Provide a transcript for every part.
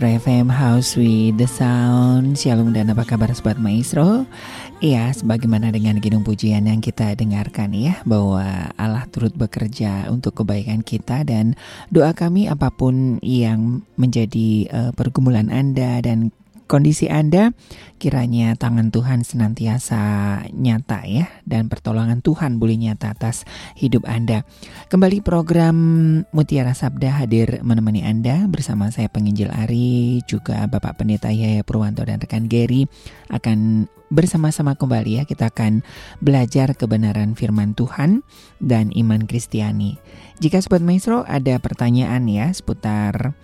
Maestro FM House with the Sound. Shalom dan apa kabar Sobat Maestro? Iya sebagaimana dengan gidung pujian yang kita dengarkan ya Bahwa Allah turut bekerja untuk kebaikan kita Dan doa kami apa pun yang menjadi uh, pergumulan Anda dan kondisi Anda, kiranya tangan Tuhan senantiasa nyata ya dan pertolongan Tuhan boleh nyata atas hidup Anda. Kembali program Mutiara Sabda hadir menemani Anda bersama saya penginjil Ari, juga Bapak Pendeta Yaya Purwanto dan rekan Gary akan bersama-sama kembali ya kita akan belajar kebenaran firman Tuhan dan iman Kristiani. Jika Sobat Maestro ada pertanyaan ya seputar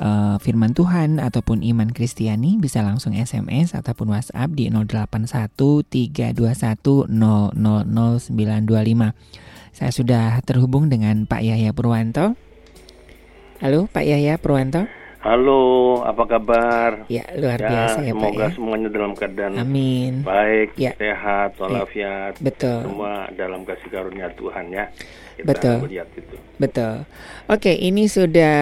uh, firman Tuhan ataupun iman Kristiani bisa langsung SMS ataupun WhatsApp di 081321000925. Saya sudah terhubung dengan Pak Yahya Purwanto. Halo Pak Yahya Purwanto. Halo, apa kabar? Ya, luar ya, biasa ya Pak Semoga ya. semuanya dalam keadaan Amin. baik, ya. sehat, walafiat. Ya. Betul. Semua dalam kasih karunia Tuhan ya. Kita Betul. Melihat itu. Betul. Oke, ini sudah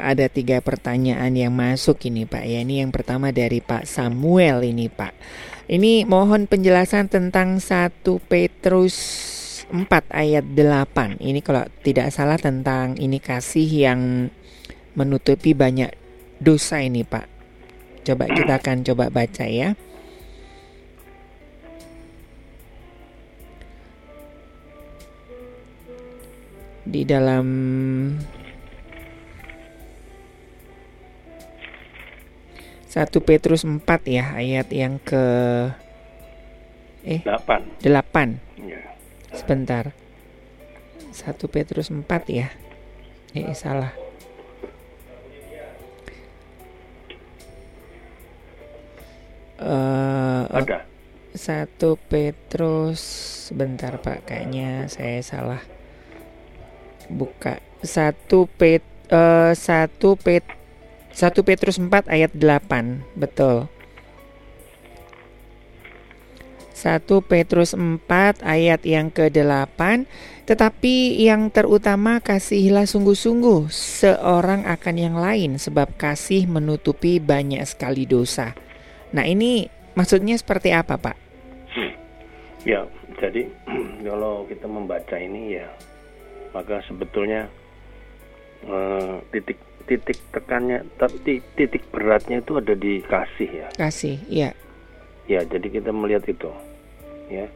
ada tiga pertanyaan yang masuk ini Pak ya. Ini yang pertama dari Pak Samuel ini Pak. Ini mohon penjelasan tentang satu Petrus 4 ayat 8. Ini kalau tidak salah tentang ini kasih yang menutupi banyak dosa ini Pak. Coba kita akan coba baca ya. Di dalam satu Petrus 4 ya ayat yang ke eh 8. 8. Ya. Sebentar. Satu Petrus 4 ya. Eh salah. Ada. Satu Petrus. Sebentar Pak. Kayaknya saya salah buka. Satu Pet uh, satu Pet satu Petrus 4 ayat 8 betul. 1 Petrus 4 ayat yang ke-8 Tetapi yang terutama kasihilah sungguh-sungguh seorang akan yang lain sebab kasih menutupi banyak sekali dosa. Nah ini maksudnya seperti apa Pak? Hmm. Ya jadi kalau kita membaca ini ya maka sebetulnya uh, titik titik tekannya titik, titik beratnya itu ada di kasih ya. Kasih, ya. Ya, jadi kita melihat itu. Ya.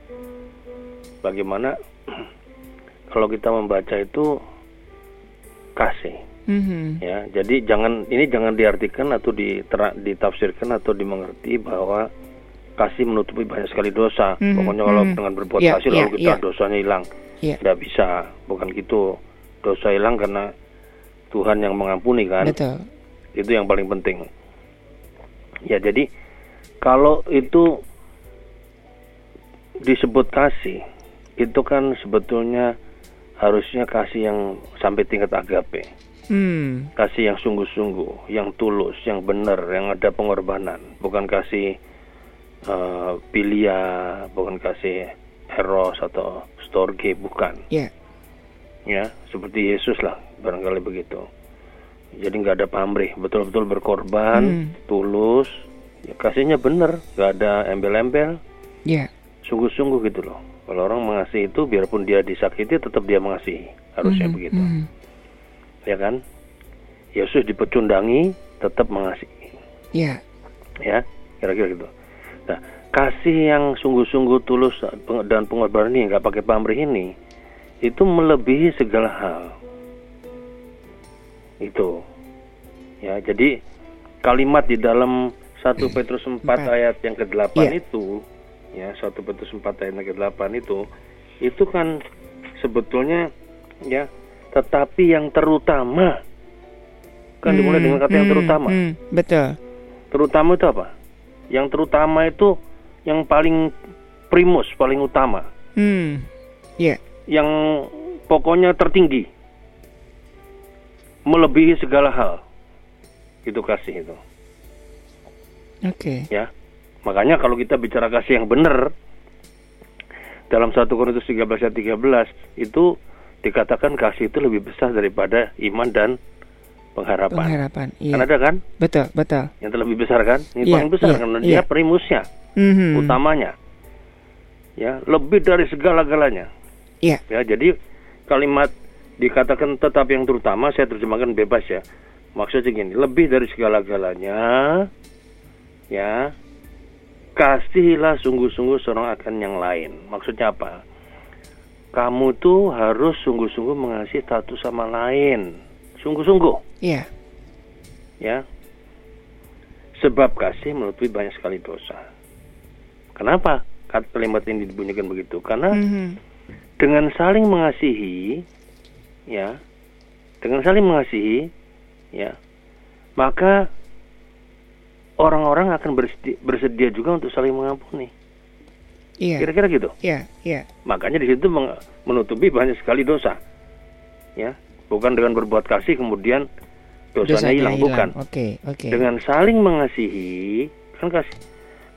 Bagaimana kalau kita membaca itu kasih. Mm-hmm. Ya, jadi jangan ini jangan diartikan atau ditera, ditafsirkan atau dimengerti bahwa kasih menutupi banyak sekali dosa. Mm-hmm. Pokoknya kalau mm-hmm. dengan berbuat yeah, kasih yeah, lalu kita yeah. dosanya hilang. Yeah. Tidak bisa, bukan gitu. Dosa hilang karena Tuhan yang mengampuni kan. Betul. Itu yang paling penting. Ya, jadi kalau itu disebut kasih, itu kan sebetulnya harusnya kasih yang sampai tingkat agape. Hmm. Kasih yang sungguh-sungguh, yang tulus, yang benar, yang ada pengorbanan, bukan kasih uh, pilia, bukan kasih eros atau storge, bukan. Yeah. Ya, seperti Yesus lah, barangkali begitu. Jadi nggak ada pamrih, betul-betul berkorban, hmm. tulus, ya kasihnya benar, nggak ada embel-embel. Yeah. Sungguh-sungguh gitu loh. Kalau orang mengasihi itu, biarpun dia disakiti, tetap dia mengasihi. Harusnya -hmm. begitu. -hmm. Ya kan? Yesus dipecundangi, tetap mengasihi. Iya. Yeah. Ya, kira-kira gitu. Nah, kasih yang sungguh-sungguh tulus dan pengorbanan ini nggak pakai pamrih ini, itu melebihi segala hal. Itu. Ya, jadi kalimat di dalam 1 Petrus 4 ayat yang ke-8 yeah. itu ya 1 Petrus 4 ayat yang ke-8 itu itu kan sebetulnya ya tetapi yang terutama. Kan hmm, dimulai dengan kata hmm, yang terutama. hmm, betul. Terutama itu apa yang terutama itu yang paling primus paling utama. Hmm ya. Yeah. yang pokoknya tertinggi. Melebihi segala hal. Itu kasih itu. Oke. Okay. ya. Makanya kalau kita bicara kasih yang benar dalam 1 Korintus 13 ayat 13 itu dikatakan kasih itu lebih besar daripada iman dan pengharapan. Pengharapan, iya. Kan ada kan? Betul, betul. Yang lebih besar kan? Ini iya, paling besar iya, karena iya. dia primusnya, mm-hmm. utamanya. Ya, lebih dari segala-galanya. Iya. Ya, jadi kalimat dikatakan tetap yang terutama saya terjemahkan bebas ya. Maksudnya gini, lebih dari segala-galanya ya Kasihilah sungguh-sungguh seorang akan yang lain. Maksudnya apa? Kamu tuh harus sungguh-sungguh mengasihi satu sama lain. Sungguh-sungguh. Iya. Yeah. Ya. Sebab kasih menutupi banyak sekali dosa. Kenapa kalimat ini dibunyikan begitu? Karena mm -hmm. dengan saling mengasihi, ya, dengan saling mengasihi, ya, maka orang-orang akan bersedia, bersedia juga untuk saling mengampuni. Iya. Kira-kira gitu. Iya, iya. Makanya di situ menutupi banyak sekali dosa. Ya, bukan dengan berbuat kasih kemudian dosanya, hilang, bukan. Oke, okay, oke. Okay. Dengan saling mengasihi, kan kasih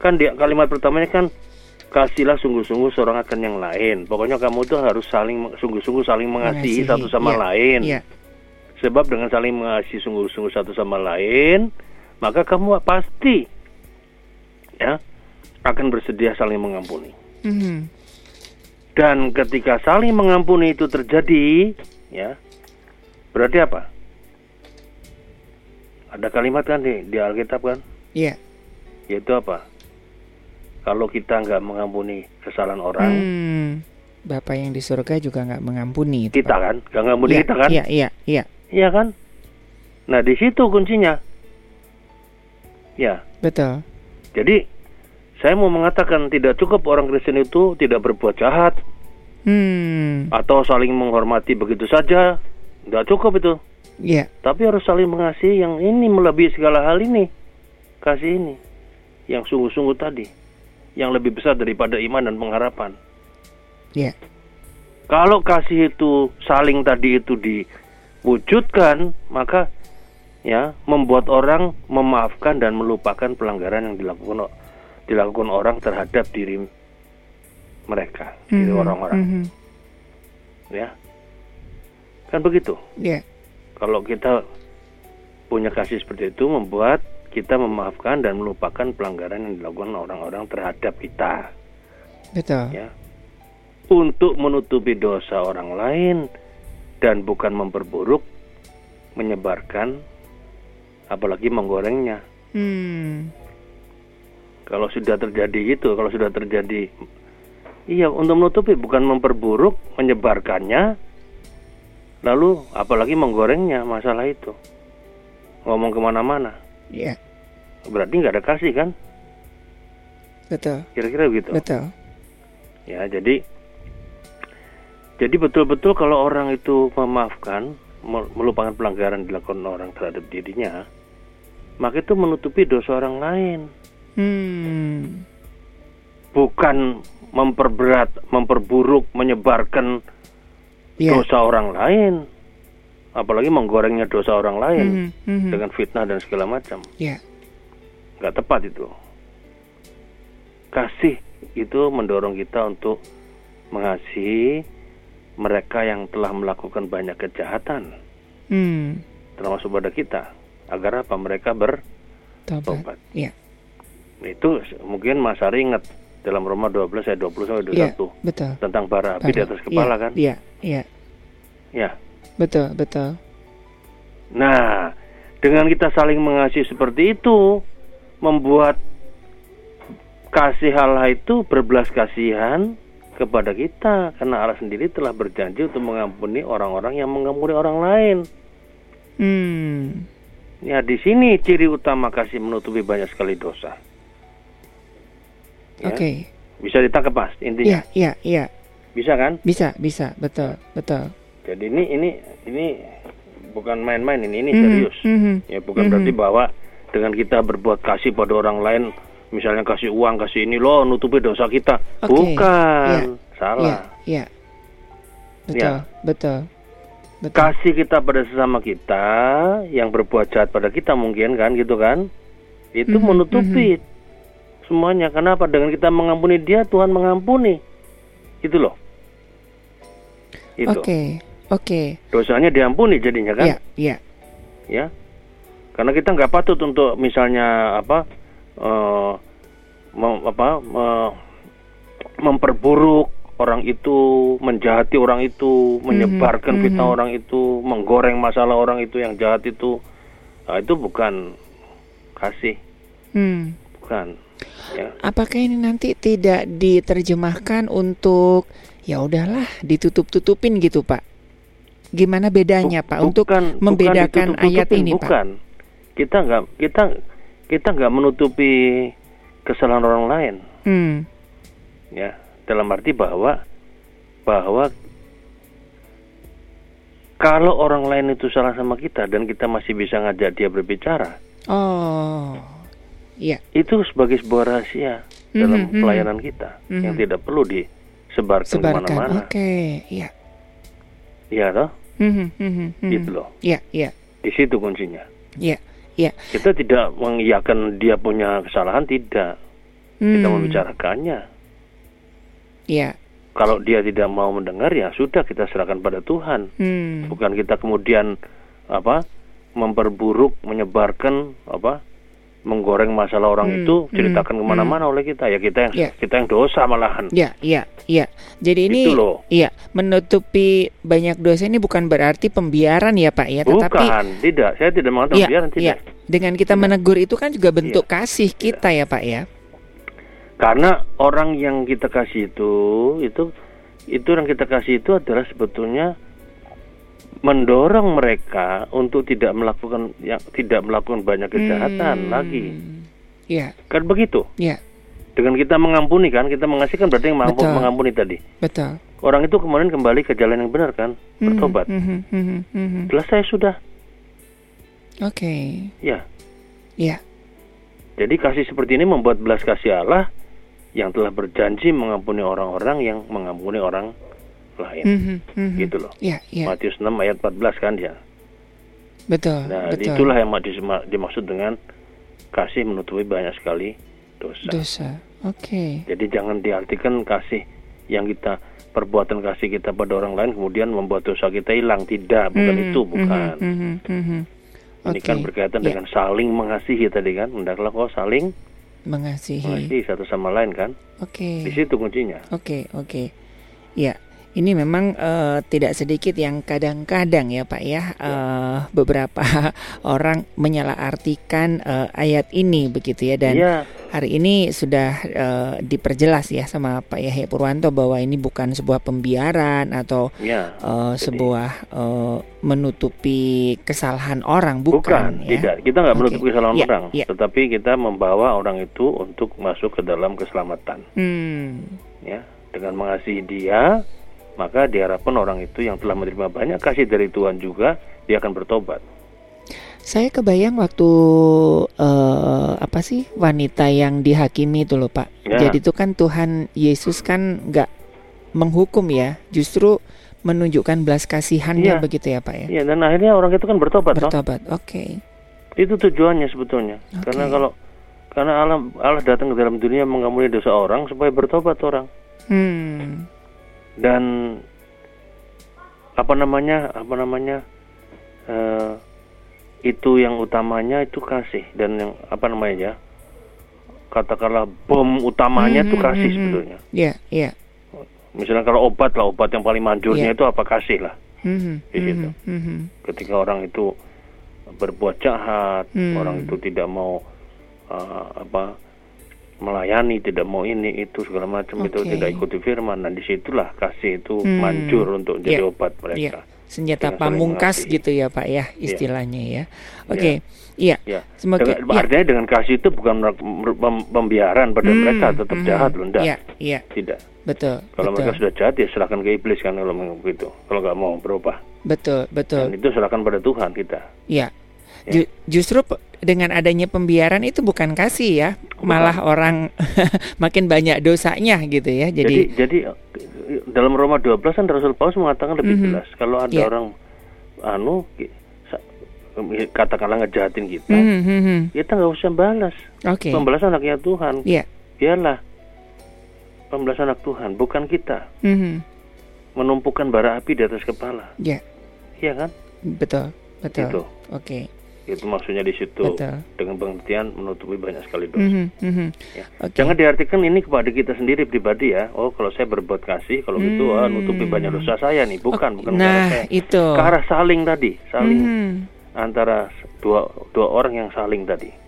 kan dia kalimat pertamanya kan kasihlah sungguh-sungguh seorang akan yang lain. Pokoknya kamu tuh harus saling sungguh-sungguh saling mengasihi, mengasihi satu sama ya, lain. Ya. Sebab dengan saling mengasihi sungguh-sungguh satu sama lain, maka kamu pasti ya akan bersedia saling mengampuni. Mm -hmm. Dan ketika saling mengampuni itu terjadi, ya berarti apa? Ada kalimat kan di, di Alkitab kan? Iya. Yeah. Yaitu apa? Kalau kita nggak mengampuni kesalahan orang, hmm, Bapak yang di surga juga nggak mengampuni. Itu, kita Pak. kan, nggak mengampuni ya, kita kan? Iya, iya, iya. Iya kan? Nah di situ kuncinya Ya. Betul. Jadi saya mau mengatakan tidak cukup orang Kristen itu tidak berbuat jahat. Hmm. Atau saling menghormati begitu saja. Tidak cukup itu. Iya. Yeah. Tapi harus saling mengasihi yang ini melebihi segala hal ini. Kasih ini. Yang sungguh-sungguh tadi. Yang lebih besar daripada iman dan pengharapan. Iya. Yeah. Kalau kasih itu saling tadi itu diwujudkan, maka ya membuat orang memaafkan dan melupakan pelanggaran yang dilakukan dilakukan orang terhadap diri mereka, mm -hmm. orang-orang. Mm -hmm. Ya. Kan begitu. Yeah. Kalau kita punya kasih seperti itu membuat kita memaafkan dan melupakan pelanggaran yang dilakukan orang-orang terhadap kita. Betul. Ya. Untuk menutupi dosa orang lain dan bukan memperburuk, menyebarkan, apalagi menggorengnya. Hmm. Kalau sudah terjadi itu, kalau sudah terjadi, iya untuk menutupi bukan memperburuk, menyebarkannya, lalu apalagi menggorengnya masalah itu, ngomong ke mana-mana. Iya. Berarti nggak ada kasih kan? Betul. Kira-kira begitu. Betul. Ya, jadi jadi betul-betul kalau orang itu memaafkan, melupakan pelanggaran dilakukan orang terhadap dirinya, maka itu menutupi dosa orang lain. Hmm. Bukan memperberat, memperburuk, menyebarkan yeah. dosa orang lain, apalagi menggorengnya dosa orang lain mm -hmm. dengan fitnah dan segala macam. Yeah. Tepat itu. Kasih itu mendorong kita untuk mengasihi mereka yang telah melakukan banyak kejahatan, hmm. termasuk pada kita, agar apa mereka bertobat. Ya. Itu mungkin Mas Ari ingat dalam Roma 12 ayat 20 sampai 21 ya, betul. tentang bara api di atas kepala ya, kan? Iya, iya. Ya. Betul, betul. Nah, dengan kita saling mengasihi seperti itu, membuat kasih Allah itu berbelas kasihan kepada kita karena Allah sendiri telah berjanji untuk mengampuni orang-orang yang mengampuni orang lain. Hmm. Ya di sini ciri utama kasih menutupi banyak sekali dosa. Ya. Oke. Okay. Bisa ditangkap pas intinya. Iya, iya, iya. Bisa kan? Bisa, bisa, betul, betul. Jadi ini ini ini bukan main-main ini ini mm -hmm. serius. Mm -hmm. Ya bukan mm -hmm. berarti bahwa dengan kita berbuat kasih pada orang lain misalnya kasih uang kasih ini loh nutupi dosa kita okay. bukan yeah. salah yeah. Yeah. betul ya. betul betul kasih kita pada sesama kita yang berbuat jahat pada kita mungkin kan gitu kan itu mm -hmm. menutupi mm -hmm. Semuanya kenapa dengan kita mengampuni dia Tuhan mengampuni gitu loh itu oke okay. oke okay. dosanya diampuni jadinya kan iya yeah. ya karena kita nggak patut untuk misalnya apa uh, mem, apa, uh, memperburuk orang itu, menjahati orang itu, menyebarkan mm -hmm. fitnah orang itu, menggoreng masalah orang itu yang jahat itu, nah, itu bukan kasih, mm. bukan. Ya. Apakah ini nanti tidak diterjemahkan untuk ya udahlah ditutup-tutupin gitu Pak? Gimana bedanya Pak bukan, untuk membedakan bukan ayat ini bukan. Pak? Kita nggak kita kita nggak menutupi kesalahan orang lain. Hmm. Ya, dalam arti bahwa bahwa kalau orang lain itu salah sama kita dan kita masih bisa ngajak dia berbicara. Oh. Iya. Itu sebagai sebuah rahasia mm-hmm, dalam mm-hmm. pelayanan kita mm-hmm. yang tidak perlu disebarkan ke mana-mana. Oke, okay. iya. Iya toh? Mm-hmm, mm-hmm. Gitu loh. Iya, iya. Di situ kuncinya. Iya. Ya. Kita tidak mengiyakan dia punya kesalahan, tidak. Hmm. Kita membicarakannya. Ya. Kalau dia tidak mau mendengar ya sudah kita serahkan pada Tuhan. Hmm. Bukan kita kemudian apa memperburuk, menyebarkan apa menggoreng masalah orang hmm, itu ceritakan hmm, ke mana-mana hmm. oleh kita ya kita yang yeah. kita yang dosa malahan. Ya, ya, ya. Jadi ini, itu loh. iya menutupi banyak dosa ini bukan berarti pembiaran ya Pak ya, tetapi bukan, tidak. Saya tidak mengatakan ya, pembiaran tidak. Ya. Dengan kita tidak. menegur itu kan juga bentuk ya. kasih kita ya. ya Pak ya. Karena orang yang kita kasih itu itu itu yang kita kasih itu adalah sebetulnya mendorong mereka untuk tidak melakukan yang tidak melakukan banyak kejahatan hmm. lagi. Iya. Kan begitu? Iya. Dengan kita mengampuni kan, kita mengasihkan berarti yang mampu Betul. mengampuni tadi. Betul. Orang itu kemudian kembali ke jalan yang benar kan, hmm, bertobat. Hmm, hmm, hmm, hmm. Selesai sudah. Oke. Okay. Ya. Iya. Jadi kasih seperti ini membuat belas kasih Allah yang telah berjanji mengampuni orang-orang yang mengampuni orang lain. Mm -hmm, mm -hmm. Gitu loh. Yeah, yeah. Matius 6 ayat 14 kan dia. Betul. Nah, betul. itulah yang dimaksud dengan kasih menutupi banyak sekali dosa. Dosa. Oke. Okay. Jadi jangan diartikan kasih yang kita perbuatan kasih kita pada orang lain kemudian membuat dosa kita hilang tidak bukan mm -hmm, itu bukan mm -hmm, mm -hmm. ini okay. kan berkaitan yeah. dengan saling mengasihi tadi kan hendaklah kau saling mengasihi mengasihi satu sama lain kan oke okay. di situ kuncinya oke okay, oke okay. ya ini memang uh, tidak sedikit yang kadang-kadang ya Pak ya uh, beberapa orang menyalahartikan uh, ayat ini begitu ya dan ya. hari ini sudah uh, diperjelas ya sama Pak Yahya Purwanto bahwa ini bukan sebuah pembiaran atau ya, uh, sebuah uh, menutupi kesalahan orang bukan, bukan ya. tidak kita nggak okay. menutupi kesalahan ya, orang ya. tetapi kita membawa orang itu untuk masuk ke dalam keselamatan hmm. ya dengan mengasihi dia maka diharapkan orang itu yang telah menerima banyak kasih dari Tuhan juga dia akan bertobat. Saya kebayang waktu uh, apa sih wanita yang dihakimi itu loh Pak. Ya. Jadi itu kan Tuhan Yesus kan nggak menghukum ya, justru menunjukkan belas kasihannya ya. begitu ya Pak ya. Iya dan akhirnya orang itu kan bertobat. Bertobat, oke. Okay. Itu tujuannya sebetulnya. Okay. Karena kalau karena Allah Allah datang ke dalam dunia mengampuni dosa orang supaya bertobat orang. Hmm dan apa namanya apa namanya uh, itu yang utamanya itu kasih dan yang apa namanya ya katakanlah bom utamanya itu mm -hmm, kasih mm -hmm. sebetulnya. Iya, yeah, iya. Yeah. Misalnya kalau obat lah obat yang paling manjurnya yeah. itu apa kasih lah. Mm -hmm, di situ. Mm -hmm. Ketika orang itu berbuat jahat, mm. orang itu tidak mau uh, apa melayani, tidak mau ini itu segala macam okay. itu tidak ikuti firman. Nah di situlah kasih itu hmm. manjur untuk jadi yeah. obat mereka. Yeah. Senjata pamungkas gitu ya Pak ya iya. istilahnya yeah. ya. Oke, okay. iya. Yeah. Yeah. Semoga dengan, yeah. artinya dengan kasih itu bukan pembiaran pada hmm. mereka tetap hmm. jahat loh, enggak. Iya, yeah. Tidak. Betul. Kalau betul. mereka sudah jahat ya serahkan ke iblis kan kalau begitu. Kalau nggak mau berubah. Betul, betul. Dan itu serahkan pada Tuhan kita. Iya. Ya. Justru dengan adanya pembiaran itu bukan kasih ya, malah orang makin banyak dosanya gitu ya. Jadi jadi, jadi dalam Roma 12 kan Rasul Paulus mengatakan lebih mm -hmm. jelas kalau ada yeah. orang anu katakanlah ngejahatin kita, mm -hmm. kita nggak usah balas. Okay. Membalas anaknya Tuhan. Yeah. Biarlah pembalas anak Tuhan, bukan kita. Mm -hmm. Menumpukan bara api di atas kepala. Iya. Yeah. Iya kan? Betul, betul. Oke. Okay itu maksudnya di situ Betul. dengan pengertian menutupi banyak sekali dosa. Mm -hmm. ya. okay. Jangan diartikan ini kepada kita sendiri pribadi ya. Oh kalau saya berbuat kasih, kalau mm. gitu ah, nutupi banyak dosa saya nih. Bukan, bukan nah, saya. itu. Ke arah saling tadi, saling mm. antara dua dua orang yang saling tadi.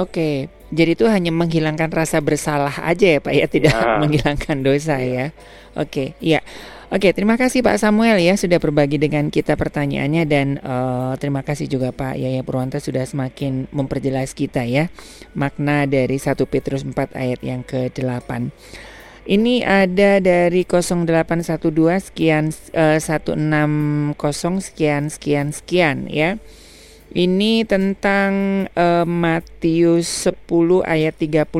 Oke, jadi itu hanya menghilangkan rasa bersalah aja ya Pak ya, tidak ya. menghilangkan dosa ya. Oke, ya. Oke, terima kasih Pak Samuel ya sudah berbagi dengan kita pertanyaannya dan uh, terima kasih juga Pak Yaya Purwanto sudah semakin memperjelas kita ya makna dari 1 Petrus 4 ayat yang ke-8. Ini ada dari 0812 sekian uh, 160 sekian sekian sekian ya. Ini tentang uh, Matius 10 ayat 34.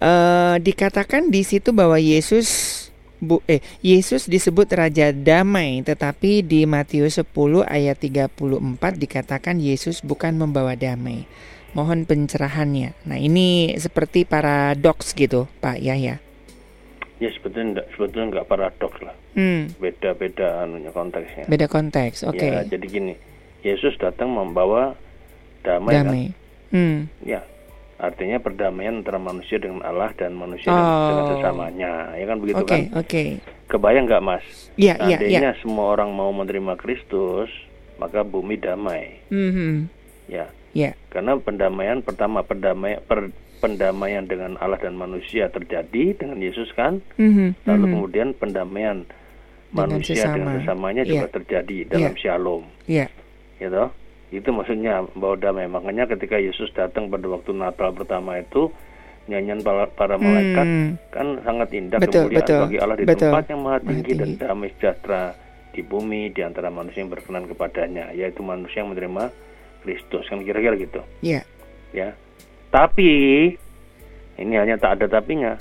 Uh, dikatakan di situ bahwa Yesus Bu, eh, Yesus disebut Raja Damai, tetapi di Matius 10 ayat 34 dikatakan Yesus bukan membawa damai. Mohon pencerahannya. Nah ini seperti paradoks gitu Pak Yahya. Ya sebetulnya sebetulnya nggak paradoks lah. Hmm. Beda-beda anunya konteksnya. Beda konteks, oke. Okay. Ya, jadi gini, Yesus datang membawa damai. Damai. Kan? Hmm. Ya, artinya perdamaian antara manusia dengan Allah dan manusia oh. dengan sesamanya ya kan begitu okay, kan oke okay. kebayang nggak mas iya, yeah, yeah. semua orang mau menerima Kristus maka bumi damai mm-hmm. ya yeah. karena pendamaian pertama pendamaian per, pendamaian dengan Allah dan manusia terjadi dengan Yesus kan mm-hmm. lalu mm-hmm. kemudian pendamaian manusia sesama. dengan sesamanya yeah. juga iya. terjadi dalam yeah. shalom yeah. gitu itu maksudnya bawa damai. Makanya ketika Yesus datang pada waktu Natal pertama itu nyanyian para, para malaikat hmm. kan sangat indah betul, kemuliaan betul, bagi Allah di betul. tempat yang maha tinggi, dan damai sejahtera di bumi di antara manusia yang berkenan kepadanya yaitu manusia yang menerima Kristus kan kira-kira gitu. Iya. Yeah. Ya. Tapi ini hanya tak ada tapinya.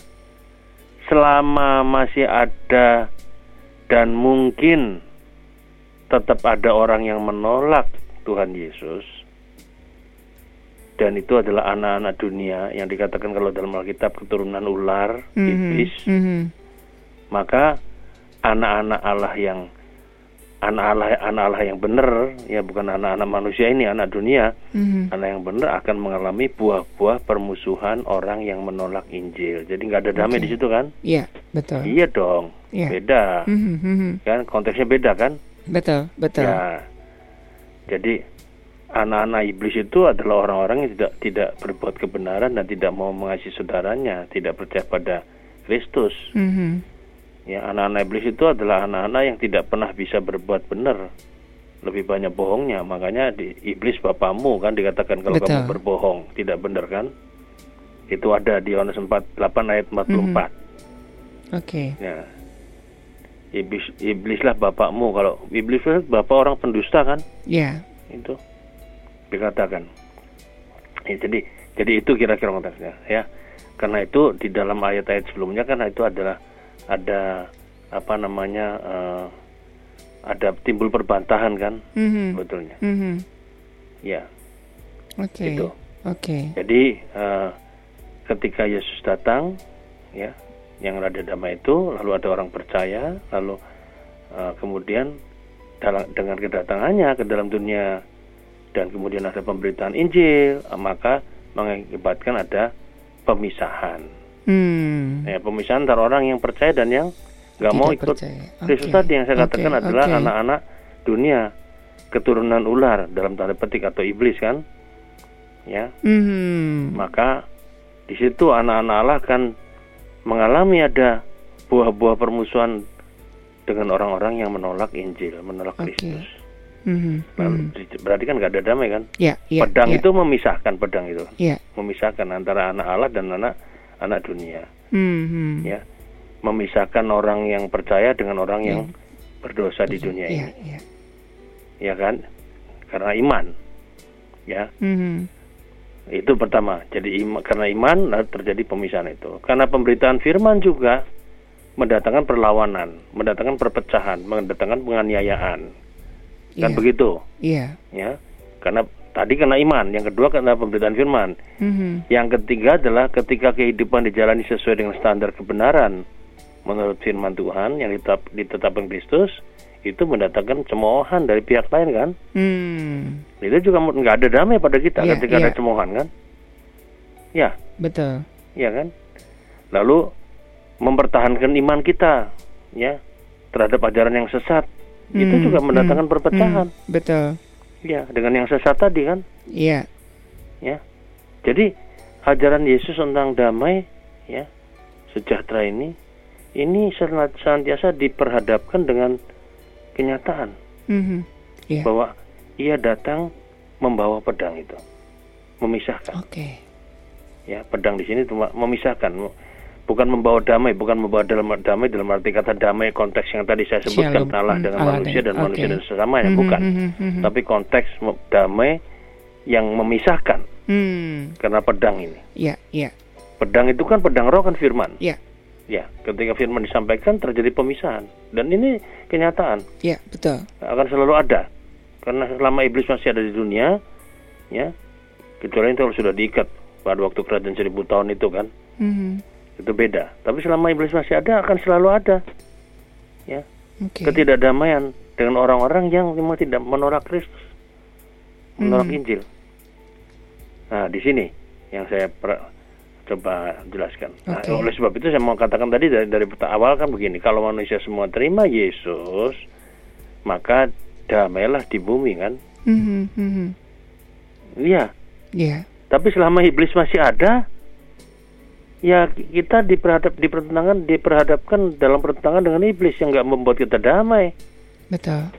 Selama masih ada dan mungkin tetap ada orang yang menolak Tuhan Yesus, dan itu adalah anak-anak dunia yang dikatakan kalau dalam Alkitab keturunan ular, mm -hmm. iblis. Mm -hmm. Maka anak-anak Allah yang anak Allah anak Allah yang benar ya bukan anak-anak manusia ini anak dunia. Mm-hmm. anak yang benar akan mengalami buah-buah permusuhan orang yang menolak Injil. Jadi nggak ada damai okay. di situ kan? Iya betul. Iya dong yeah. beda. Mm-hmm. kan konteksnya beda kan? Betul betul. Ya. Jadi anak-anak iblis itu adalah orang-orang yang tidak tidak berbuat kebenaran dan tidak mau mengasihi saudaranya tidak percaya pada Kristus. Mm-hmm Ya, anak-anak iblis itu adalah anak-anak yang tidak pernah bisa berbuat benar. Lebih banyak bohongnya. Makanya di iblis bapamu kan dikatakan kalau Betul. kamu berbohong, tidak benar kan? Itu ada di Yohanes 4 8 ayat 44. Mm -hmm. Oke. Okay. Ya. Iblis iblislah bapakmu kalau iblis itu bapak orang pendusta kan? Iya. Yeah. Itu dikatakan. Ya, jadi jadi itu kira-kira konteksnya ya. Karena itu di dalam ayat-ayat sebelumnya kan itu adalah ada apa namanya uh, ada timbul perbantahan kan mm-hmm. betulnya mm-hmm. ya oke okay. itu oke okay. jadi uh, ketika Yesus datang ya yang rada damai itu lalu ada orang percaya lalu uh, kemudian dalam, dengan kedatangannya ke dalam dunia dan kemudian ada pemberitaan Injil maka mengakibatkan ada pemisahan Hmm. Ya, pemisahan antara orang yang percaya dan yang nggak mau ikut Kristus okay. tadi yang saya katakan okay. adalah anak-anak okay. dunia keturunan ular dalam tanda petik atau iblis kan ya hmm. maka di situ anak-anak Allah akan mengalami ada buah-buah permusuhan dengan orang-orang yang menolak Injil menolak okay. Kristus Mm-hmm. berarti kan nggak ada damai kan? Yeah, yeah, pedang yeah. itu memisahkan pedang itu, yeah. memisahkan antara anak Allah dan anak anak dunia. Mm-hmm. Ya, memisahkan orang yang percaya dengan orang yang yeah. berdosa di dunia yeah, ini. Yeah. Ya kan? Karena iman. Ya. Mm-hmm. Itu pertama. Jadi ima, karena iman terjadi pemisahan itu. Karena pemberitaan firman juga mendatangkan perlawanan, mendatangkan perpecahan, mendatangkan penganiayaan. Kan yeah. begitu? Iya. Ya. Karena Tadi karena iman, yang kedua karena pemberitaan firman. Mm-hmm. Yang ketiga adalah ketika kehidupan dijalani sesuai dengan standar kebenaran menurut firman Tuhan yang ditetap, ditetapkan Kristus, itu mendatangkan cemoohan dari pihak lain kan? Mm. Itu juga nggak ada damai pada kita yeah, ketika yeah. ada cemoohan kan? Ya. Betul. Ya kan? Lalu mempertahankan iman kita, ya terhadap ajaran yang sesat, mm. itu hmm, juga mendatangkan mm. perpecahan. Mm. Betul Ya, dengan yang sesat tadi kan? Iya. Ya. Jadi ajaran Yesus tentang damai, ya, sejahtera ini, ini senantiasa diperhadapkan dengan kenyataan mm-hmm. yeah. bahwa ia datang membawa pedang itu, memisahkan. Oke. Okay. Ya, pedang di sini cuma memisahkan bukan membawa damai, bukan membawa dalam damai dalam arti kata damai konteks yang tadi saya sebutkan Shalom. Allah dengan Allah manusia dan okay. manusia dan sesama ya, bukan. Mm -hmm. Tapi konteks damai yang memisahkan. Mm. Karena pedang ini. Iya, yeah, iya. Yeah. Pedang itu kan pedang roh kan firman. Iya. Yeah. Ya, ketika firman disampaikan terjadi pemisahan dan ini kenyataan. Iya, betul. Akan selalu ada. Karena selama iblis masih ada di dunia, ya, kecuali itu sudah diikat pada waktu kerajaan seribu tahun itu kan. Mm -hmm itu beda. Tapi selama iblis masih ada akan selalu ada. Ya. Okay. Ketidakdamaian dengan orang-orang yang memang tidak menolak Kristus. Menolak hmm. Injil. Nah, di sini yang saya coba jelaskan. Nah, oleh sebab itu saya mau katakan tadi dari dari awal kan begini, kalau manusia semua terima Yesus, maka damailah di bumi kan? Hmm, hmm, iya. Iya. Tapi selama iblis masih ada, ya kita diperhadap dipertentangkan diperhadapkan dalam pertentangan dengan iblis yang nggak membuat kita damai. Betul.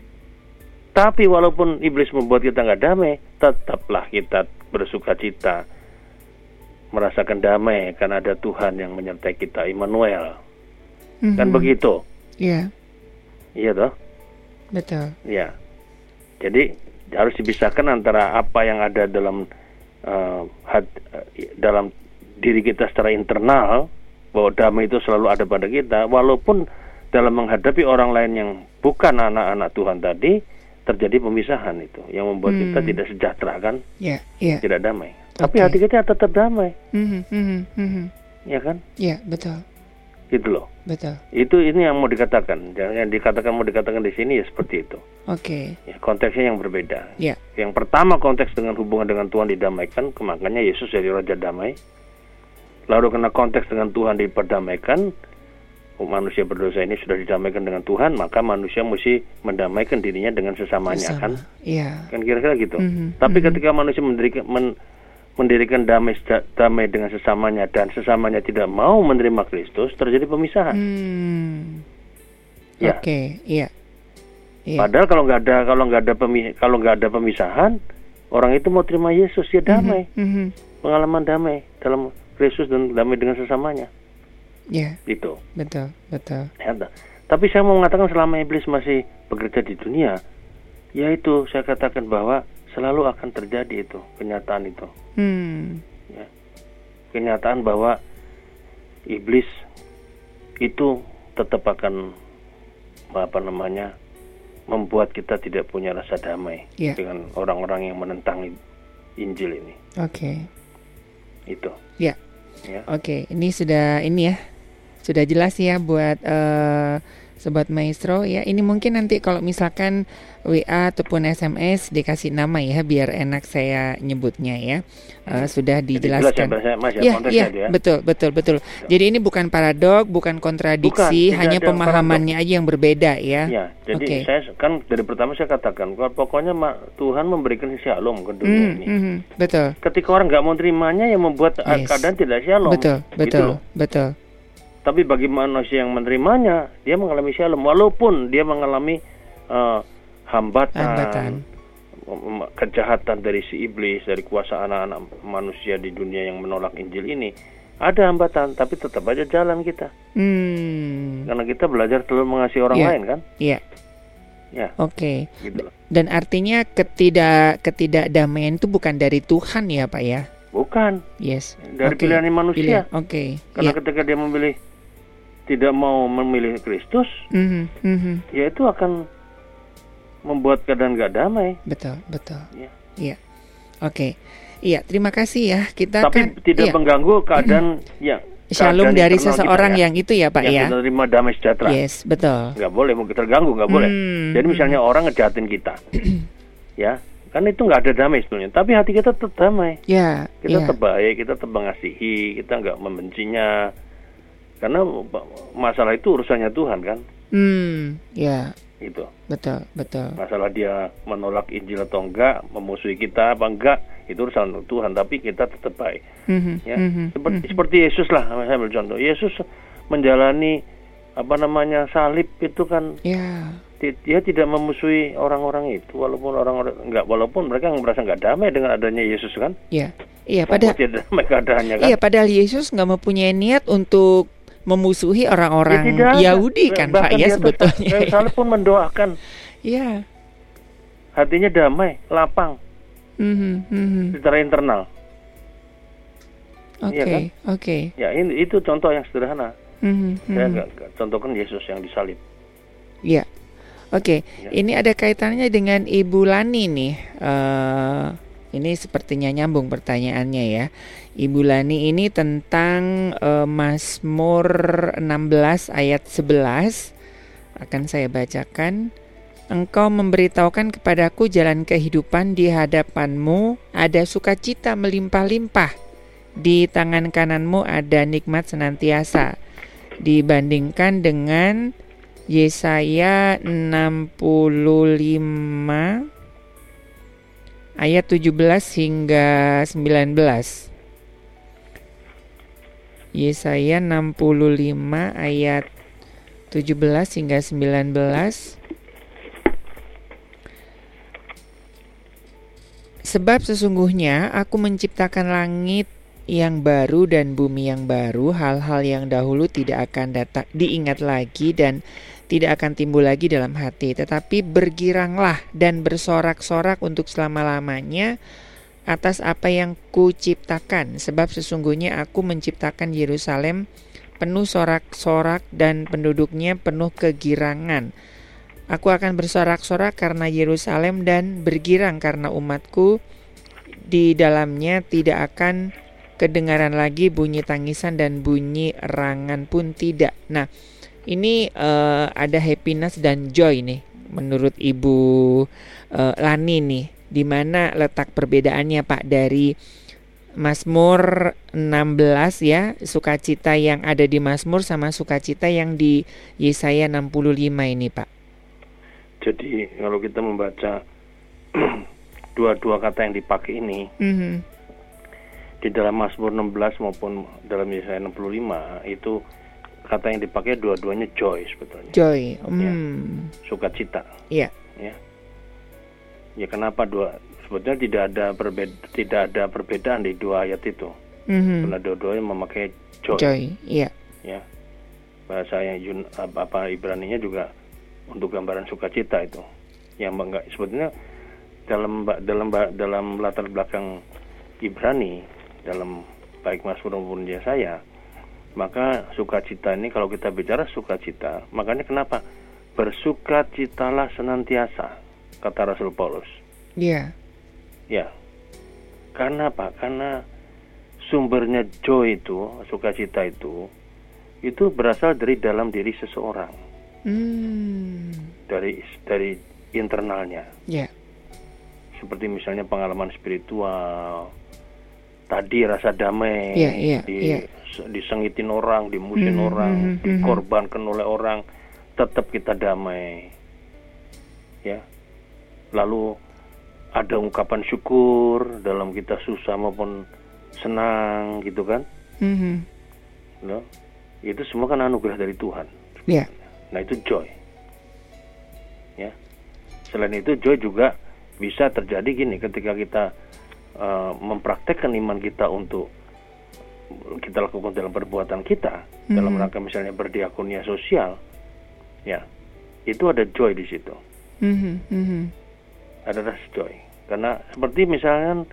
Tapi walaupun iblis membuat kita nggak damai, tetaplah kita bersuka cita merasakan damai karena ada Tuhan yang menyertai kita, Immanuel. Mm-hmm. Kan begitu? Iya. Yeah. Iya toh? Betul. Iya. Jadi harus dipisahkan antara apa yang ada dalam uh, had, uh, dalam diri kita secara internal bahwa damai itu selalu ada pada kita walaupun dalam menghadapi orang lain yang bukan anak-anak Tuhan tadi terjadi pemisahan itu yang membuat hmm. kita tidak sejahtera kan yeah, yeah. tidak damai Tapi hati kita tetap damai. Mm -hmm. -hmm. Ya kan? Iya, betul. Gitu loh. Betul. Itu ini yang mau dikatakan. Yang dikatakan mau dikatakan di sini ya seperti itu. Oke. Okay. Ya, konteksnya yang berbeda. Ya. Yang pertama konteks dengan hubungan dengan Tuhan didamaikan, makanya Yesus jadi raja damai. Lalu kena konteks dengan Tuhan diperdamaikan, manusia berdosa ini sudah didamaikan dengan Tuhan, maka manusia mesti mendamaikan dirinya dengan sesamanya Bersama. kan? Iya. Kan kira-kira gitu. Mm -hmm. Tapi mm -hmm. ketika manusia mendirikan men, mendirikan damai damai dengan sesamanya dan sesamanya tidak mau menerima Kristus, terjadi pemisahan. Hmm. Ya. Oke, okay. iya. Yeah. Padahal kalau nggak ada kalau nggak ada pemi, kalau nggak ada pemisahan, orang itu mau terima Yesus ya damai, mm -hmm. pengalaman damai dalam Kristus dan damai dengan sesamanya. Ya. Yeah. Itu. Betul, betul. Ya, tapi saya mau mengatakan selama iblis masih bekerja di dunia, yaitu saya katakan bahwa selalu akan terjadi itu kenyataan itu. Hmm. Ya. Kenyataan bahwa iblis itu tetap akan apa namanya membuat kita tidak punya rasa damai yeah. dengan orang-orang yang menentang Injil ini. Oke. Okay. Itu. Ya. Yeah. Oke, okay. ini sudah ini ya sudah jelas ya buat uh, sobat maestro ya. Ini mungkin nanti kalau misalkan WA ataupun SMS dikasih nama ya biar enak saya nyebutnya ya. Uh, sudah dijelaskan. Mas, ya, ya, ya, betul, betul, betul. Jadi ini bukan paradok, bukan kontradiksi, bukan, hanya pemahamannya paradok. aja yang berbeda ya. Ya, jadi okay. saya kan dari pertama saya katakan, pokoknya Tuhan memberikan shalom ke dunia mm, ini. Mm, betul. Ketika orang nggak mau terimanya, yang membuat yes. keadaan tidak shalom. Betul, betul, gitu betul. Tapi bagi manusia yang menerimanya, dia mengalami shalom walaupun dia mengalami uh, hambatan, hambatan, kejahatan dari si iblis, dari kuasa anak-anak manusia di dunia yang menolak Injil ini. Ada hambatan, tapi tetap aja jalan kita. Hmm. Karena kita belajar terus mengasihi orang yeah. lain kan? Iya. Ya. Oke. Okay. Gitu. Dan artinya ketidak ketidakdamaian itu bukan dari Tuhan ya, Pak ya? Bukan. Yes. Dari okay. pilihan manusia. Oke. Okay. Karena yeah. ketika dia memilih tidak mau memilih Kristus, mm -hmm. Mm -hmm. ya itu akan membuat keadaan gak damai. Betul, betul. Iya. Iya. Oke. Iya, terima kasih ya. Kita Tapi kan, tidak iya. mengganggu keadaan yang Shalom dari seseorang ya. yang itu ya Pak yang ya. menerima damai sejahtera. Yes, betul. Gak boleh mungkin terganggu, gak boleh. Hmm. Jadi misalnya orang ngejahatin kita, ya kan itu nggak ada damai sebenarnya. Tapi hati kita tetap damai. Ya. Kita ya. tetap baik, kita tetap mengasihi, kita nggak membencinya. Karena masalah itu urusannya Tuhan kan. Hmm, ya. Gitu. Betul, betul. Masalah dia menolak Injil atau enggak, memusuhi kita apa enggak, itu urusan Tuhan. Tapi kita tetap baik. Mm-hmm, ya. mm-hmm, seperti, mm-hmm. seperti Yesus lah, saya ambil contoh. Yesus menjalani apa namanya salib itu kan. Ya. Dia tidak memusuhi orang-orang itu, walaupun orang-orang enggak, walaupun mereka merasa enggak damai dengan adanya Yesus kan. Iya. Iya, padahal tidak damai keadaannya kan. Iya, padahal Yesus nggak mempunyai niat untuk memusuhi orang-orang ya, Yahudi kan Pak ya sebetulnya. Saya pun mendoakan. Iya. Hatinya damai, lapang. Mm-hmm, mm-hmm. Secara internal. Oke, okay, ya kan? oke. Okay. Ya ini itu contoh yang sederhana. Mm-hmm, Saya mm-hmm. gak, gak, contohkan Yesus yang disalib. Iya. Oke, okay. Ya. ini ada kaitannya dengan Ibu Lani nih. Uh, ini sepertinya nyambung pertanyaannya ya. Ibu Lani ini tentang uh, Mazmur 16 ayat 11 akan saya bacakan. Engkau memberitahukan kepadaku jalan kehidupan di hadapanmu ada sukacita melimpah-limpah. Di tangan kananmu ada nikmat senantiasa. Dibandingkan dengan Yesaya 65 ayat 17 hingga 19. Yesaya 65 ayat 17 hingga 19. Sebab sesungguhnya aku menciptakan langit yang baru dan bumi yang baru, hal-hal yang dahulu tidak akan datang diingat lagi dan tidak akan timbul lagi dalam hati, tetapi bergiranglah dan bersorak-sorak untuk selama-lamanya atas apa yang kuciptakan, sebab sesungguhnya aku menciptakan Yerusalem penuh sorak-sorak dan penduduknya penuh kegirangan. Aku akan bersorak-sorak karena Yerusalem dan bergirang karena umatku di dalamnya tidak akan kedengaran lagi bunyi tangisan dan bunyi erangan pun tidak. Nah, ini uh, ada happiness dan joy nih menurut Ibu uh, Lani nih. Di mana letak perbedaannya Pak dari Mazmur 16 ya, sukacita yang ada di Mazmur sama sukacita yang di Yesaya 65 ini, Pak. Jadi kalau kita membaca dua-dua kata yang dipakai ini, mm -hmm. di dalam Mazmur 16 maupun dalam Yesaya 65 itu kata yang dipakai dua-duanya joy sebetulnya. Joy. Mm. Ya, sukacita. Iya. Yeah. Ya. Ya kenapa dua sebetulnya tidak ada perbeda tidak ada perbedaan di dua ayat itu mm-hmm. karena dua-duanya memakai joy, joy iya ya bahasa yang Yun, apa, Ibrani-nya juga untuk gambaran sukacita itu yang enggak sebetulnya dalam dalam dalam latar belakang Ibrani dalam baik Mas maupun dia saya maka sukacita ini kalau kita bicara sukacita makanya kenapa bersukacitalah senantiasa kata Rasul Paulus Iya. Ya. Karena apa? Karena sumbernya joy itu, sukacita itu, itu berasal dari dalam diri seseorang. Hmm. Dari dari internalnya. Ya. Yeah. Seperti misalnya pengalaman spiritual, tadi rasa damai, yeah, yeah, di, yeah. disengitin orang, dimusin mm, orang, mm, dikorbankan oleh orang, tetap kita damai. Ya. Lalu ada ungkapan syukur dalam kita susah maupun senang gitu kan mm-hmm. no? itu semua kan anugerah dari Tuhan yeah. nah itu joy ya selain itu joy juga bisa terjadi gini ketika kita uh, mempraktekkan iman kita untuk kita lakukan dalam perbuatan kita mm-hmm. dalam rangka misalnya berdiakonia sosial ya itu ada joy di situ. Mm-hmm. Mm-hmm ada rasa joy. Karena seperti misalnya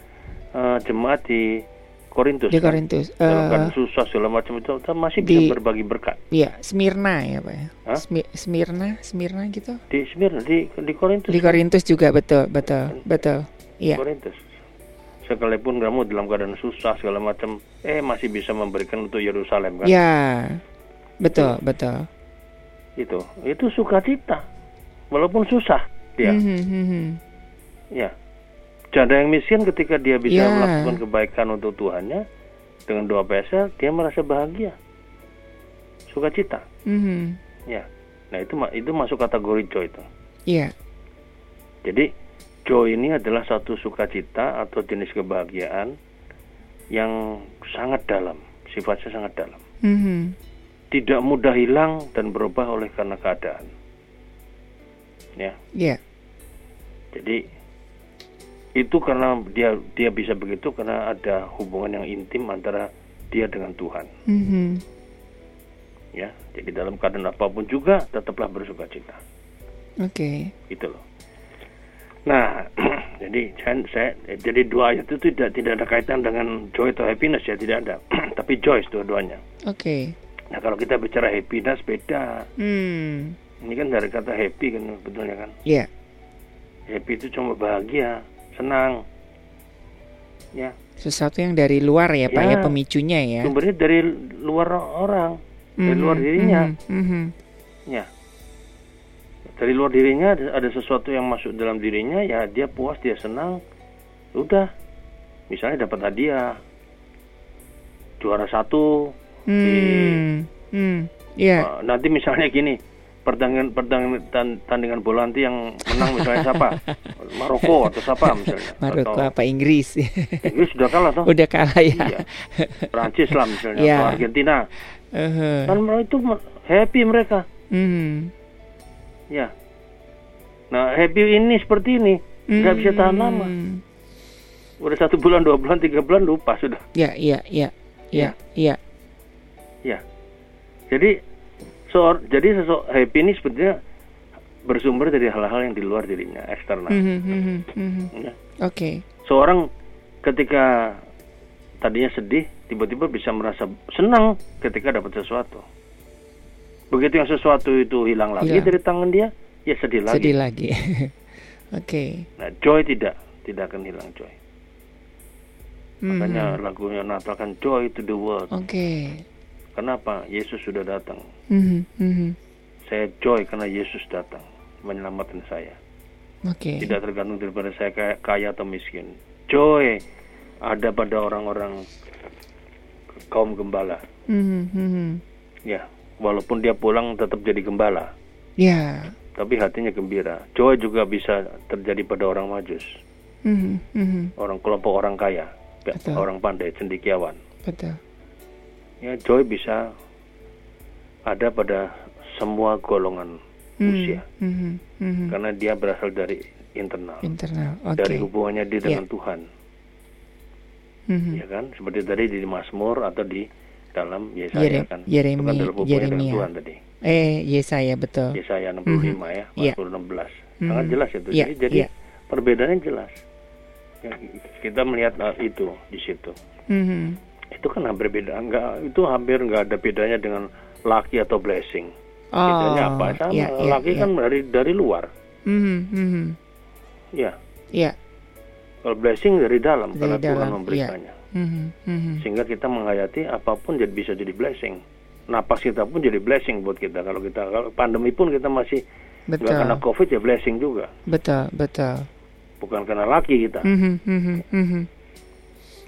uh, jemaat di Korintus di Korintus kan? uh, kan susah segala macam itu kita masih di, bisa berbagi berkat. Iya Smyrna ya pak ya? Smyrna Smyrna gitu? Di Smyrna di di Korintus di Korintus juga betul betul betul. Iya. Korintus sekalipun kamu dalam keadaan susah segala macam eh masih bisa memberikan untuk Yerusalem kan ya betul itu. betul itu itu sukacita walaupun susah dia mm -hmm. Ya. Janda yang miskin ketika dia bisa yeah. melakukan kebaikan untuk Tuhannya dengan doa biasa, dia merasa bahagia, sukacita. Mm-hmm. Ya. Nah itu itu masuk kategori joy itu. Iya. Jadi joy ini adalah satu sukacita atau jenis kebahagiaan yang sangat dalam, sifatnya sangat dalam. Mm-hmm. Tidak mudah hilang dan berubah oleh karena keadaan. Ya. Yeah. Jadi itu karena dia dia bisa begitu karena ada hubungan yang intim antara dia dengan Tuhan. Mm-hmm. Ya, jadi dalam keadaan apa pun juga tetaplah bersuka cita. Oke. Okay. Itu loh. Nah, jadi saya, saya jadi dua ayat itu tidak tidak ada kaitan dengan joy atau happiness ya tidak ada, tapi joy dua-duanya. Oke. Okay. Nah kalau kita bicara happiness beda. Hmm. Ini kan dari kata happy kan betulnya kan. Iya. Yeah. Happy itu cuma bahagia senang. Ya. Sesuatu yang dari luar ya, Pak ya, ya pemicunya ya. Sumbernya dari luar orang, dari luar dirinya. Mm-hmm. Ya. Dari luar dirinya ada, ada sesuatu yang masuk dalam dirinya, ya dia puas, dia senang. Udah. Misalnya dapat hadiah. Juara satu mm. di mm. Yeah. Uh, nanti misalnya gini, pertandingan pertandingan tandingan bola nanti yang menang misalnya siapa Maroko atau siapa misalnya Maroko apa Inggris Inggris sudah kalah toh udah kalah ya iya. Prancis lah misalnya yeah. atau Argentina uh-huh. kan itu happy mereka mm. Ya nah happy ini seperti ini nggak mm. bisa tahan hmm. lama udah satu bulan dua bulan tiga bulan lupa sudah ya iya iya iya iya ya jadi so jadi sosok happy ini sebetulnya bersumber dari hal-hal yang di luar dirinya eksternal. Mm -hmm, mm -hmm. Ya. Oke. Okay. Seorang ketika tadinya sedih tiba-tiba bisa merasa senang ketika dapat sesuatu. Begitu yang sesuatu itu hilang lagi hilang. dari tangan dia, ya sedih lagi. Sedih lagi. Oke. okay. Nah, joy tidak, tidak akan hilang joy. Makanya lagunya Natal kan Joy to the World. Oke. Okay. Kenapa? Yesus sudah datang. Mm -hmm. Saya joy karena Yesus datang menyelamatkan saya. Oke. Okay. Tidak tergantung daripada saya kaya, kaya atau miskin. Joy ada pada orang-orang kaum gembala. Mm -hmm. Ya, walaupun dia pulang tetap jadi gembala. Ya. Yeah. Tapi hatinya gembira. Joy juga bisa terjadi pada orang majus. Mm -hmm. Orang kelompok orang kaya, Betul. orang pandai, cendikiawan. Betul. Ya, joy bisa ada pada semua golongan mm, usia, mm, mm, karena dia berasal dari internal, internal, okay. dari hubungannya dia dengan yeah. Tuhan, mm, ya kan? Seperti tadi di Mazmur atau di dalam Yesaya Yere, kan, Yeremi, itu kan dalam Yeremia. Tuhan tadi. Eh, Yesaya betul. Yesaya 65 Mhm. ya, Iya. Mazmur 16, Mhm. sangat jelas itu. Iya, Jadi, jadi iya. perbedaannya jelas. Ya, kita melihat uh, itu di situ. Mhm. Itu kan hampir beda, enggak itu hampir enggak ada bedanya dengan laki atau blessing. Oh, Bedanya apa? Sama. iya, iya, laki iya. kan dari dari luar. Mhm, mhm. Ya. Iya. Kalau blessing dari dalam Dari karena Tuhan dalam, memberikannya. Mhm. Sehingga kita menghayati apa pun jadi bisa jadi blessing. Napas kita pun jadi blessing buat kita. Kalau kita kalau pandemi pun kita masih Betul. kena covid ya blessing juga. Betul, betul. Bukan karena laki kita. Mhm, mhm, mhm.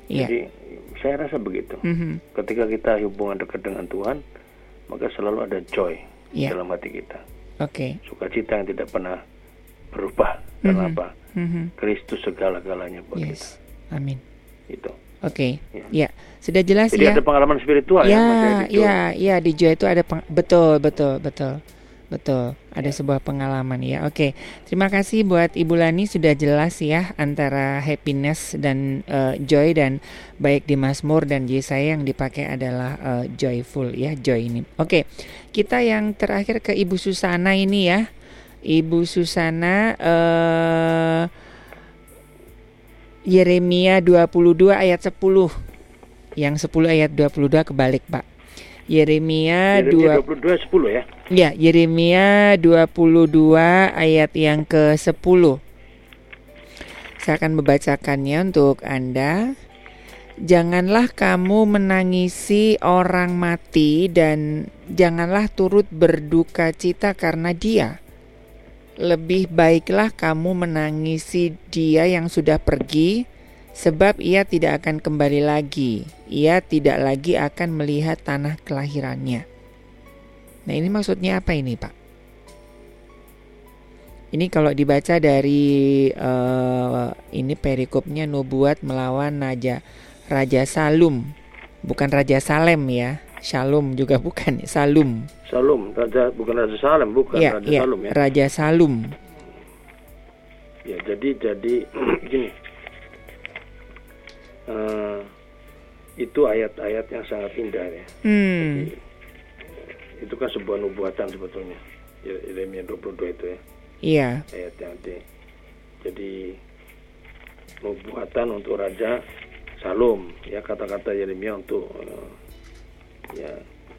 Iya. Jadi saya rasa begitu. Mhm. Ketika kita hubungan dekat dengan Tuhan, maka selalu ada joy Iya. dalam hati kita. Oke. Sukacita yang tidak pernah berubah. Karena Mhm. apa? Mhm. Kristus segala-galanya buat Yes. Amin. kita. Itu. Oke. Ya. Ya, sudah jelas Jadi ya. ada pengalaman spiritual ya, Ya, Edi, Joy. ya, ya di Joy itu ada peng- betul, betul, betul. Betul, ada sebuah pengalaman ya. Oke, terima kasih buat Ibu Lani sudah jelas ya antara happiness dan eh, joy dan baik di Mazmur dan Yesaya yang dipakai adalah eh, joyful ya, joy ini. Oke, kita yang terakhir ke Ibu Susana ini ya. Ibu Susana eh Yeremia 22 ayat 10. Yang 10 ayat 22 kebalik, Pak. Yeremia Yeremia 2 22 10 ya. Ya, Yeremia 22 ayat yang ke-10. Saya akan membacakannya untuk Anda. Janganlah kamu menangisi orang mati dan janganlah turut berduka cita karena dia. Lebih baiklah kamu menangisi dia yang sudah pergi, sebab ia tidak akan kembali lagi. Ia tidak lagi akan melihat tanah kelahirannya. Nah, ini maksudnya apa ini, Pak? Ini kalau dibaca dari eh, ini perikopnya nubuat melawan Raja Raja Salum, bukan Raja Salem ya. Shalom juga bukan, Salum. Salum, raja bukan raja Salem, bukan Ya, raja ya, Salum ya. Raja Salum. Ya, jadi jadi gini. Eh, itu ayat-ayat yang sangat indah ya. Hmm, Itu kan sebuah nubuatan sebetulnya. Yeremia 22 itu ya. iya. ayat yang di jadi nubuatan untuk raja Salum ya kata-kata Yeremia untuk eh, ya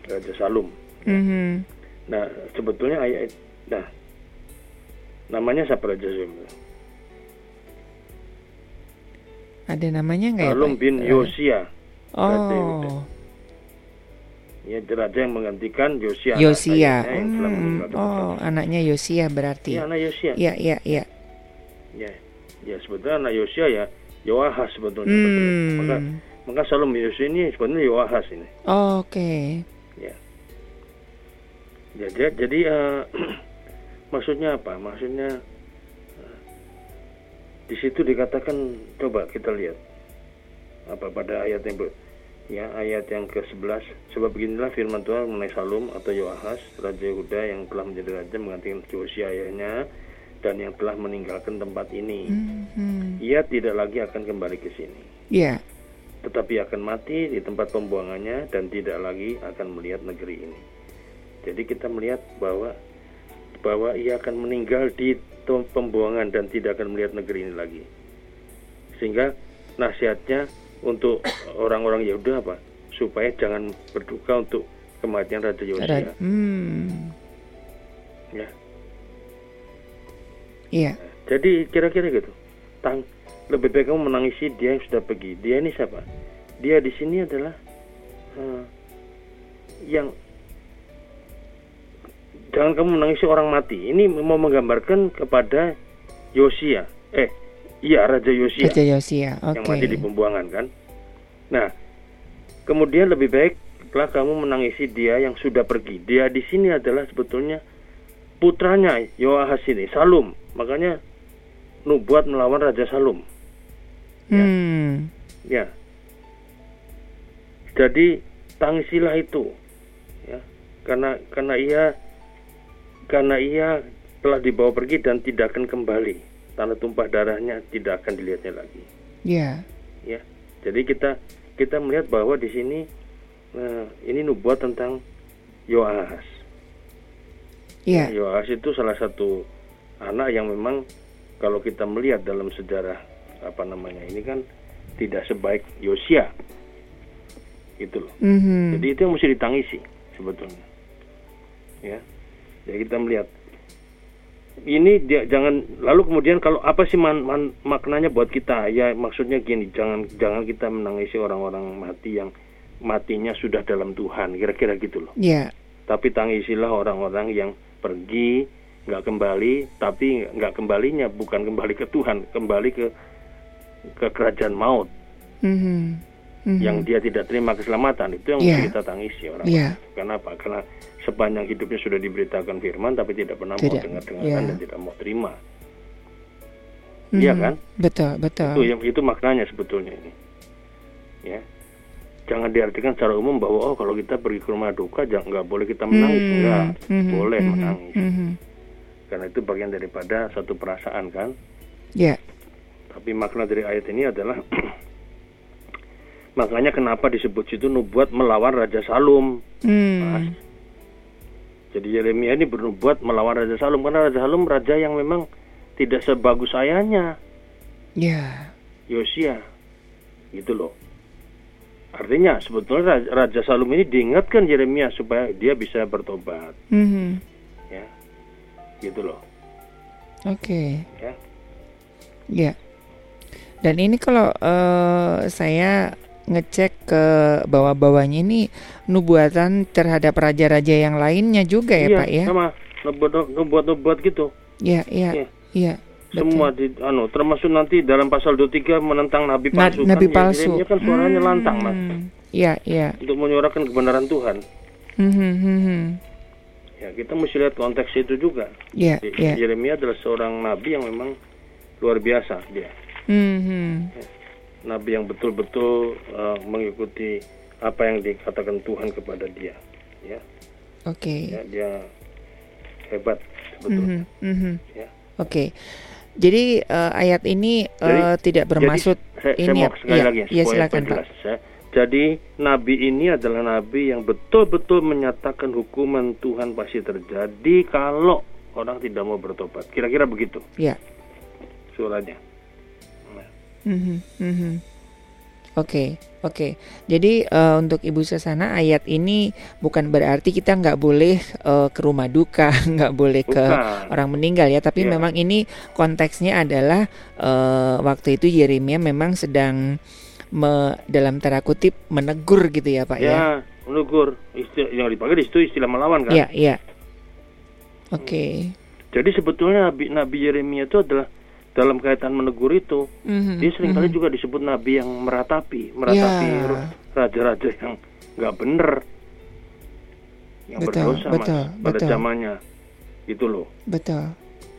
raja Salum Mhm. nah sebetulnya ayat nah namanya siapa raja Salum Ada namanya nggak ya, Salum Pak? bin Eh, Yosia. Oh, ya raja yang menggantikan Yosia Yosia. Hmm. Oh, anaknya Yosia berarti. ya anak Yosia Iya, iya, iya. ya ya sebetulnya anak Yosia ya Yoahas sebetulnya maka Hmm. maka Salum bin Yosia ini sebetulnya Yoahas ini Oke. Ya. Ya, ja- jadi eh, maksudnya apa? Maksudnya eh, di situ dikatakan coba kita lihat apa pada ayat yang ber- ya ayat yang ke-11 sebab beginilah firman Tuhan mengenai Salum atau Yoahas raja Yehuda yang telah menjadi raja menggantikan Yosia ayahnya dan yang telah meninggalkan tempat ini. Mhm. Ia tidak lagi akan kembali ke sini Iya. tetapi akan mati di tempat pembuangannya dan tidak lagi akan melihat negeri ini. Jadi kita melihat bahwa bahwa ia akan meninggal di pembuangan dan tidak akan melihat negeri ini lagi. Sehingga nasihatnya untuk orang-orang Yehuda apa? Supaya jangan berduka untuk kematian Raja Yosia. Ra- Hmm. Ya. Iya. Jadi kira-kira gitu. Tang lebih baik kamu menangisi dia yang sudah pergi. Dia ini siapa? Dia di sini adalah uh, yang jangan kamu menangisi orang mati. Ini mau menggambarkan kepada Yosia. Eh, iya Raja Yosia. Raja Yosia. Okay. Yang mati di pembuangan kan. Nah, kemudian lebih baik setelah kamu menangisi dia yang sudah pergi. Dia di sini adalah sebetulnya putranya Yoahas ini, Salum. Makanya nubuat melawan Raja Salum. Ya. Hmm. Ya. Jadi tangisilah itu. Ya. Karena karena ia karena ia telah dibawa pergi dan tidak akan kembali. Tanah tumpah darahnya tidak akan dilihatnya lagi. Ya. Yeah. Ya. Jadi kita kita melihat bahwa di sini Nah, ini nubuat tentang Yoahas. Iya. Yeah. Yoahas itu salah satu anak yang memang kalau kita melihat dalam sejarah apa namanya ini kan tidak sebaik Yosia. Gitu loh. Mm-hmm. Jadi itu yang mesti ditangisi sebetulnya. Ya. Jadi kita melihat ini dia jangan lalu kemudian kalau apa sih man, man, maknanya buat kita ya maksudnya gini jangan jangan kita menangisi orang-orang mati yang matinya sudah dalam Tuhan kira-kira gitu loh. Yeah. Tapi tangisilah orang-orang yang pergi nggak kembali tapi nggak kembalinya bukan kembali ke Tuhan kembali ke ke kerajaan maut mm-hmm. Mm-hmm. yang dia tidak terima keselamatan itu yang yeah. kita tangisi orang yeah. karena apa karena sepanjang hidupnya sudah diberitakan firman tapi tidak pernah tidak. mau dengar dengarkan yeah. dan tidak mau terima Iya mm-hmm. kan betul betul itu yang itu maknanya sebetulnya ini ya jangan diartikan secara umum bahwa oh kalau kita pergi ke rumah duka jangan nggak boleh kita menangis hmm. enggak hmm. boleh hmm. menangis hmm. karena itu bagian daripada satu perasaan kan ya yeah. tapi makna dari ayat ini adalah makanya kenapa disebut situ nubuat melawan Raja Salum hmm. Mas. jadi Yeremia ini bernubuat melawan Raja Salum karena Raja Salum raja yang memang tidak sebagus ayahnya ya yeah. Yosia gitu loh Artinya sebetulnya Raja Salum ini diingatkan Yeremia supaya dia bisa bertobat. Mm-hmm. Ya, gitu loh. Oke. Okay. Ya. Ya. Dan ini kalau uh, saya ngecek ke bawah-bawahnya ini nubuatan terhadap raja-raja yang lainnya juga ya iya, Pak ya? sama nubuat-nubuat gitu. Iya, iya. Iya. Ya. Semua di anu termasuk nanti dalam pasal 23 menentang nabi palsu. Na, nabi kan, palsu. Ya, kan suaranya hmm. lantang, Mas. Iya, iya. Untuk menyuarakan kebenaran Tuhan. Hmm, hmm, hmm, hmm. Ya, kita mesti lihat konteks itu juga. Iya, iya. Yeremia adalah seorang nabi yang memang luar biasa dia. Hmm, hmm. Ya, nabi yang betul-betul uh, mengikuti apa yang dikatakan Tuhan kepada dia, ya. Oke. Okay. Ya, dia hebat betul. Mm -hmm, mm -hmm. Ya. Oke. Okay. Jadi uh, ayat ini uh, tidak bermaksud jadi, saya, ini saya mau sekali ya, lagi ya silakan Pak. Saya, jadi nabi ini adalah nabi yang betul-betul menyatakan hukuman Tuhan pasti terjadi kalau orang tidak mau bertobat. Kira-kira begitu. Ya. Suaranya. Nah. Mm -hmm, mm -hmm. Oke, okay, oke. Okay. Jadi uh, untuk Ibu Sasana ayat ini bukan berarti kita nggak boleh uh, ke rumah duka, nggak boleh ke bukan. orang meninggal ya. Tapi yeah. memang ini konteksnya adalah uh, waktu itu Yeremia memang sedang me, dalam tanda kutip menegur gitu ya Pak ya. Ya, menegur. Istilah, yang dipakai di situ istilah melawan kan? Iya, iya. Oke. Okay. Jadi sebetulnya Nabi, Nabi Yeremia itu adalah dalam kaitan menegur itu mm-hmm. dia sering kali mm-hmm. juga disebut nabi yang meratapi meratapi yeah. raja-raja yang nggak bener yang betul, berdosa betul, mas pada betul. zamannya itu loh betul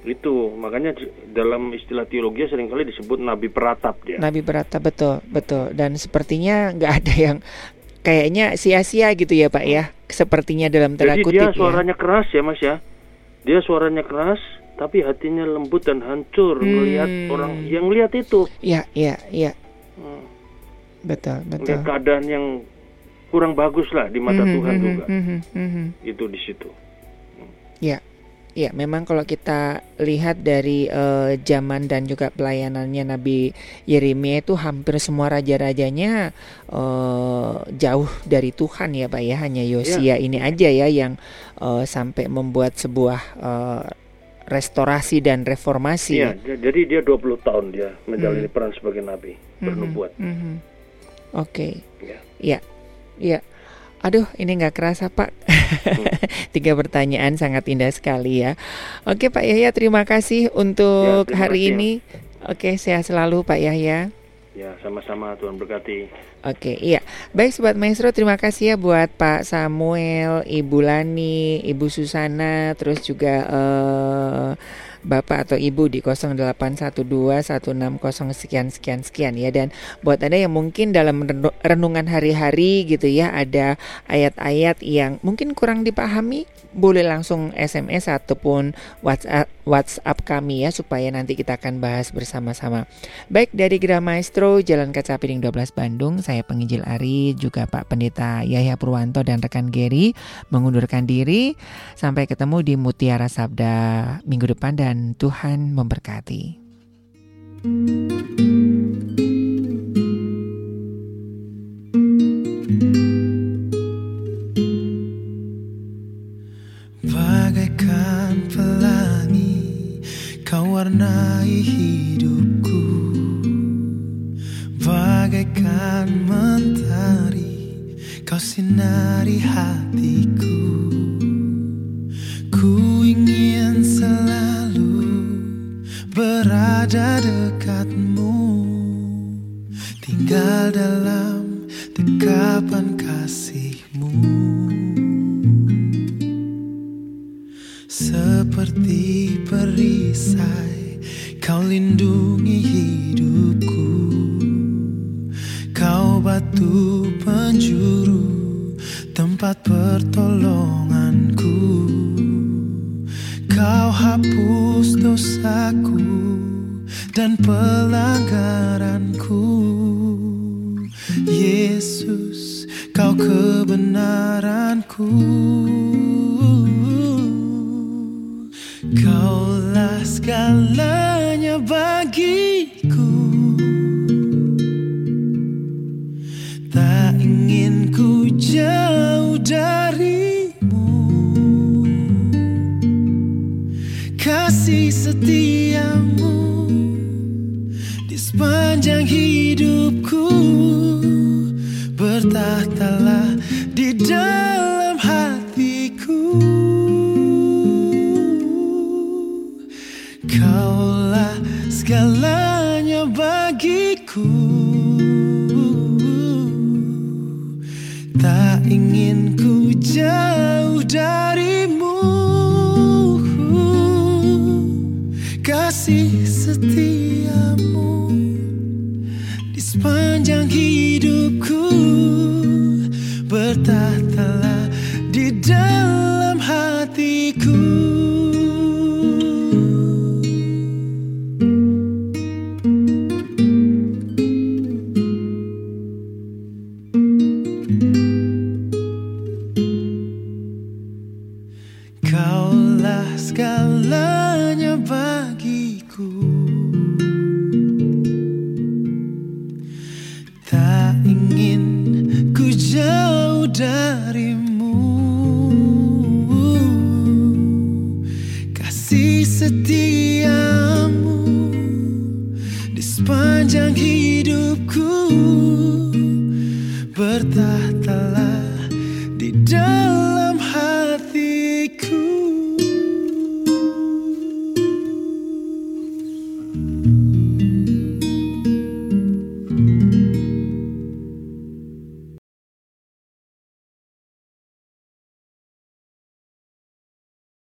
itu makanya dalam istilah teologi sering kali disebut nabi peratap dia nabi peratap betul betul dan sepertinya nggak ada yang kayaknya sia-sia gitu ya pak ya sepertinya dalam tanda Jadi kutip dia ya. suaranya ya. keras ya mas ya dia suaranya keras tapi hatinya lembut dan hancur hmm. melihat orang yang lihat itu. Iya, iya, iya. Hmm. Betul, betul. Lihat keadaan yang kurang bagus lah di mata hmm, Tuhan hmm, juga. Hmm, hmm, hmm. Itu di situ. Iya. Ya, memang kalau kita lihat dari uh, zaman dan juga pelayanannya Nabi Yeremia itu hampir semua raja-rajanya uh, jauh dari Tuhan ya, Pak ya. Hanya Yosia ya. ini aja ya yang uh, sampai membuat sebuah uh, restorasi dan reformasi. Iya, jadi dia 20 tahun dia menjalani hmm. peran sebagai nabi, hmm. bernubuat. Hmm. Hmm. Oke. Okay. Ya. Iya. Iya. Aduh, ini nggak kerasa Pak. Hmm. Tiga pertanyaan sangat indah sekali ya. Oke Pak Yahya, terima kasih untuk ya, hari kasih. ini. Oke, sehat selalu Pak Yahya. Ya, sama-sama Tuhan berkati. Oke, iya. Baik Sobat Maestro, terima kasih ya buat Pak Samuel, Ibu Lani, Ibu Susana, terus juga uh, Bapak atau Ibu di 08121600 sekian sekian sekian ya dan buat Anda yang mungkin dalam renungan hari-hari gitu ya ada ayat-ayat yang mungkin kurang dipahami boleh langsung SMS ataupun WhatsApp, WhatsApp kami ya supaya nanti kita akan bahas bersama-sama. Baik dari Gra Maestro Jalan Kaca Piring 12 Bandung, saya penginjil Ari juga Pak Pendeta Yahya Purwanto dan rekan Gary mengundurkan diri. Sampai ketemu di Mutiara Sabda minggu depan dan Tuhan memberkati. Bagaikan kau warnai hidupku. Bagaikan mentari kau sinari hatiku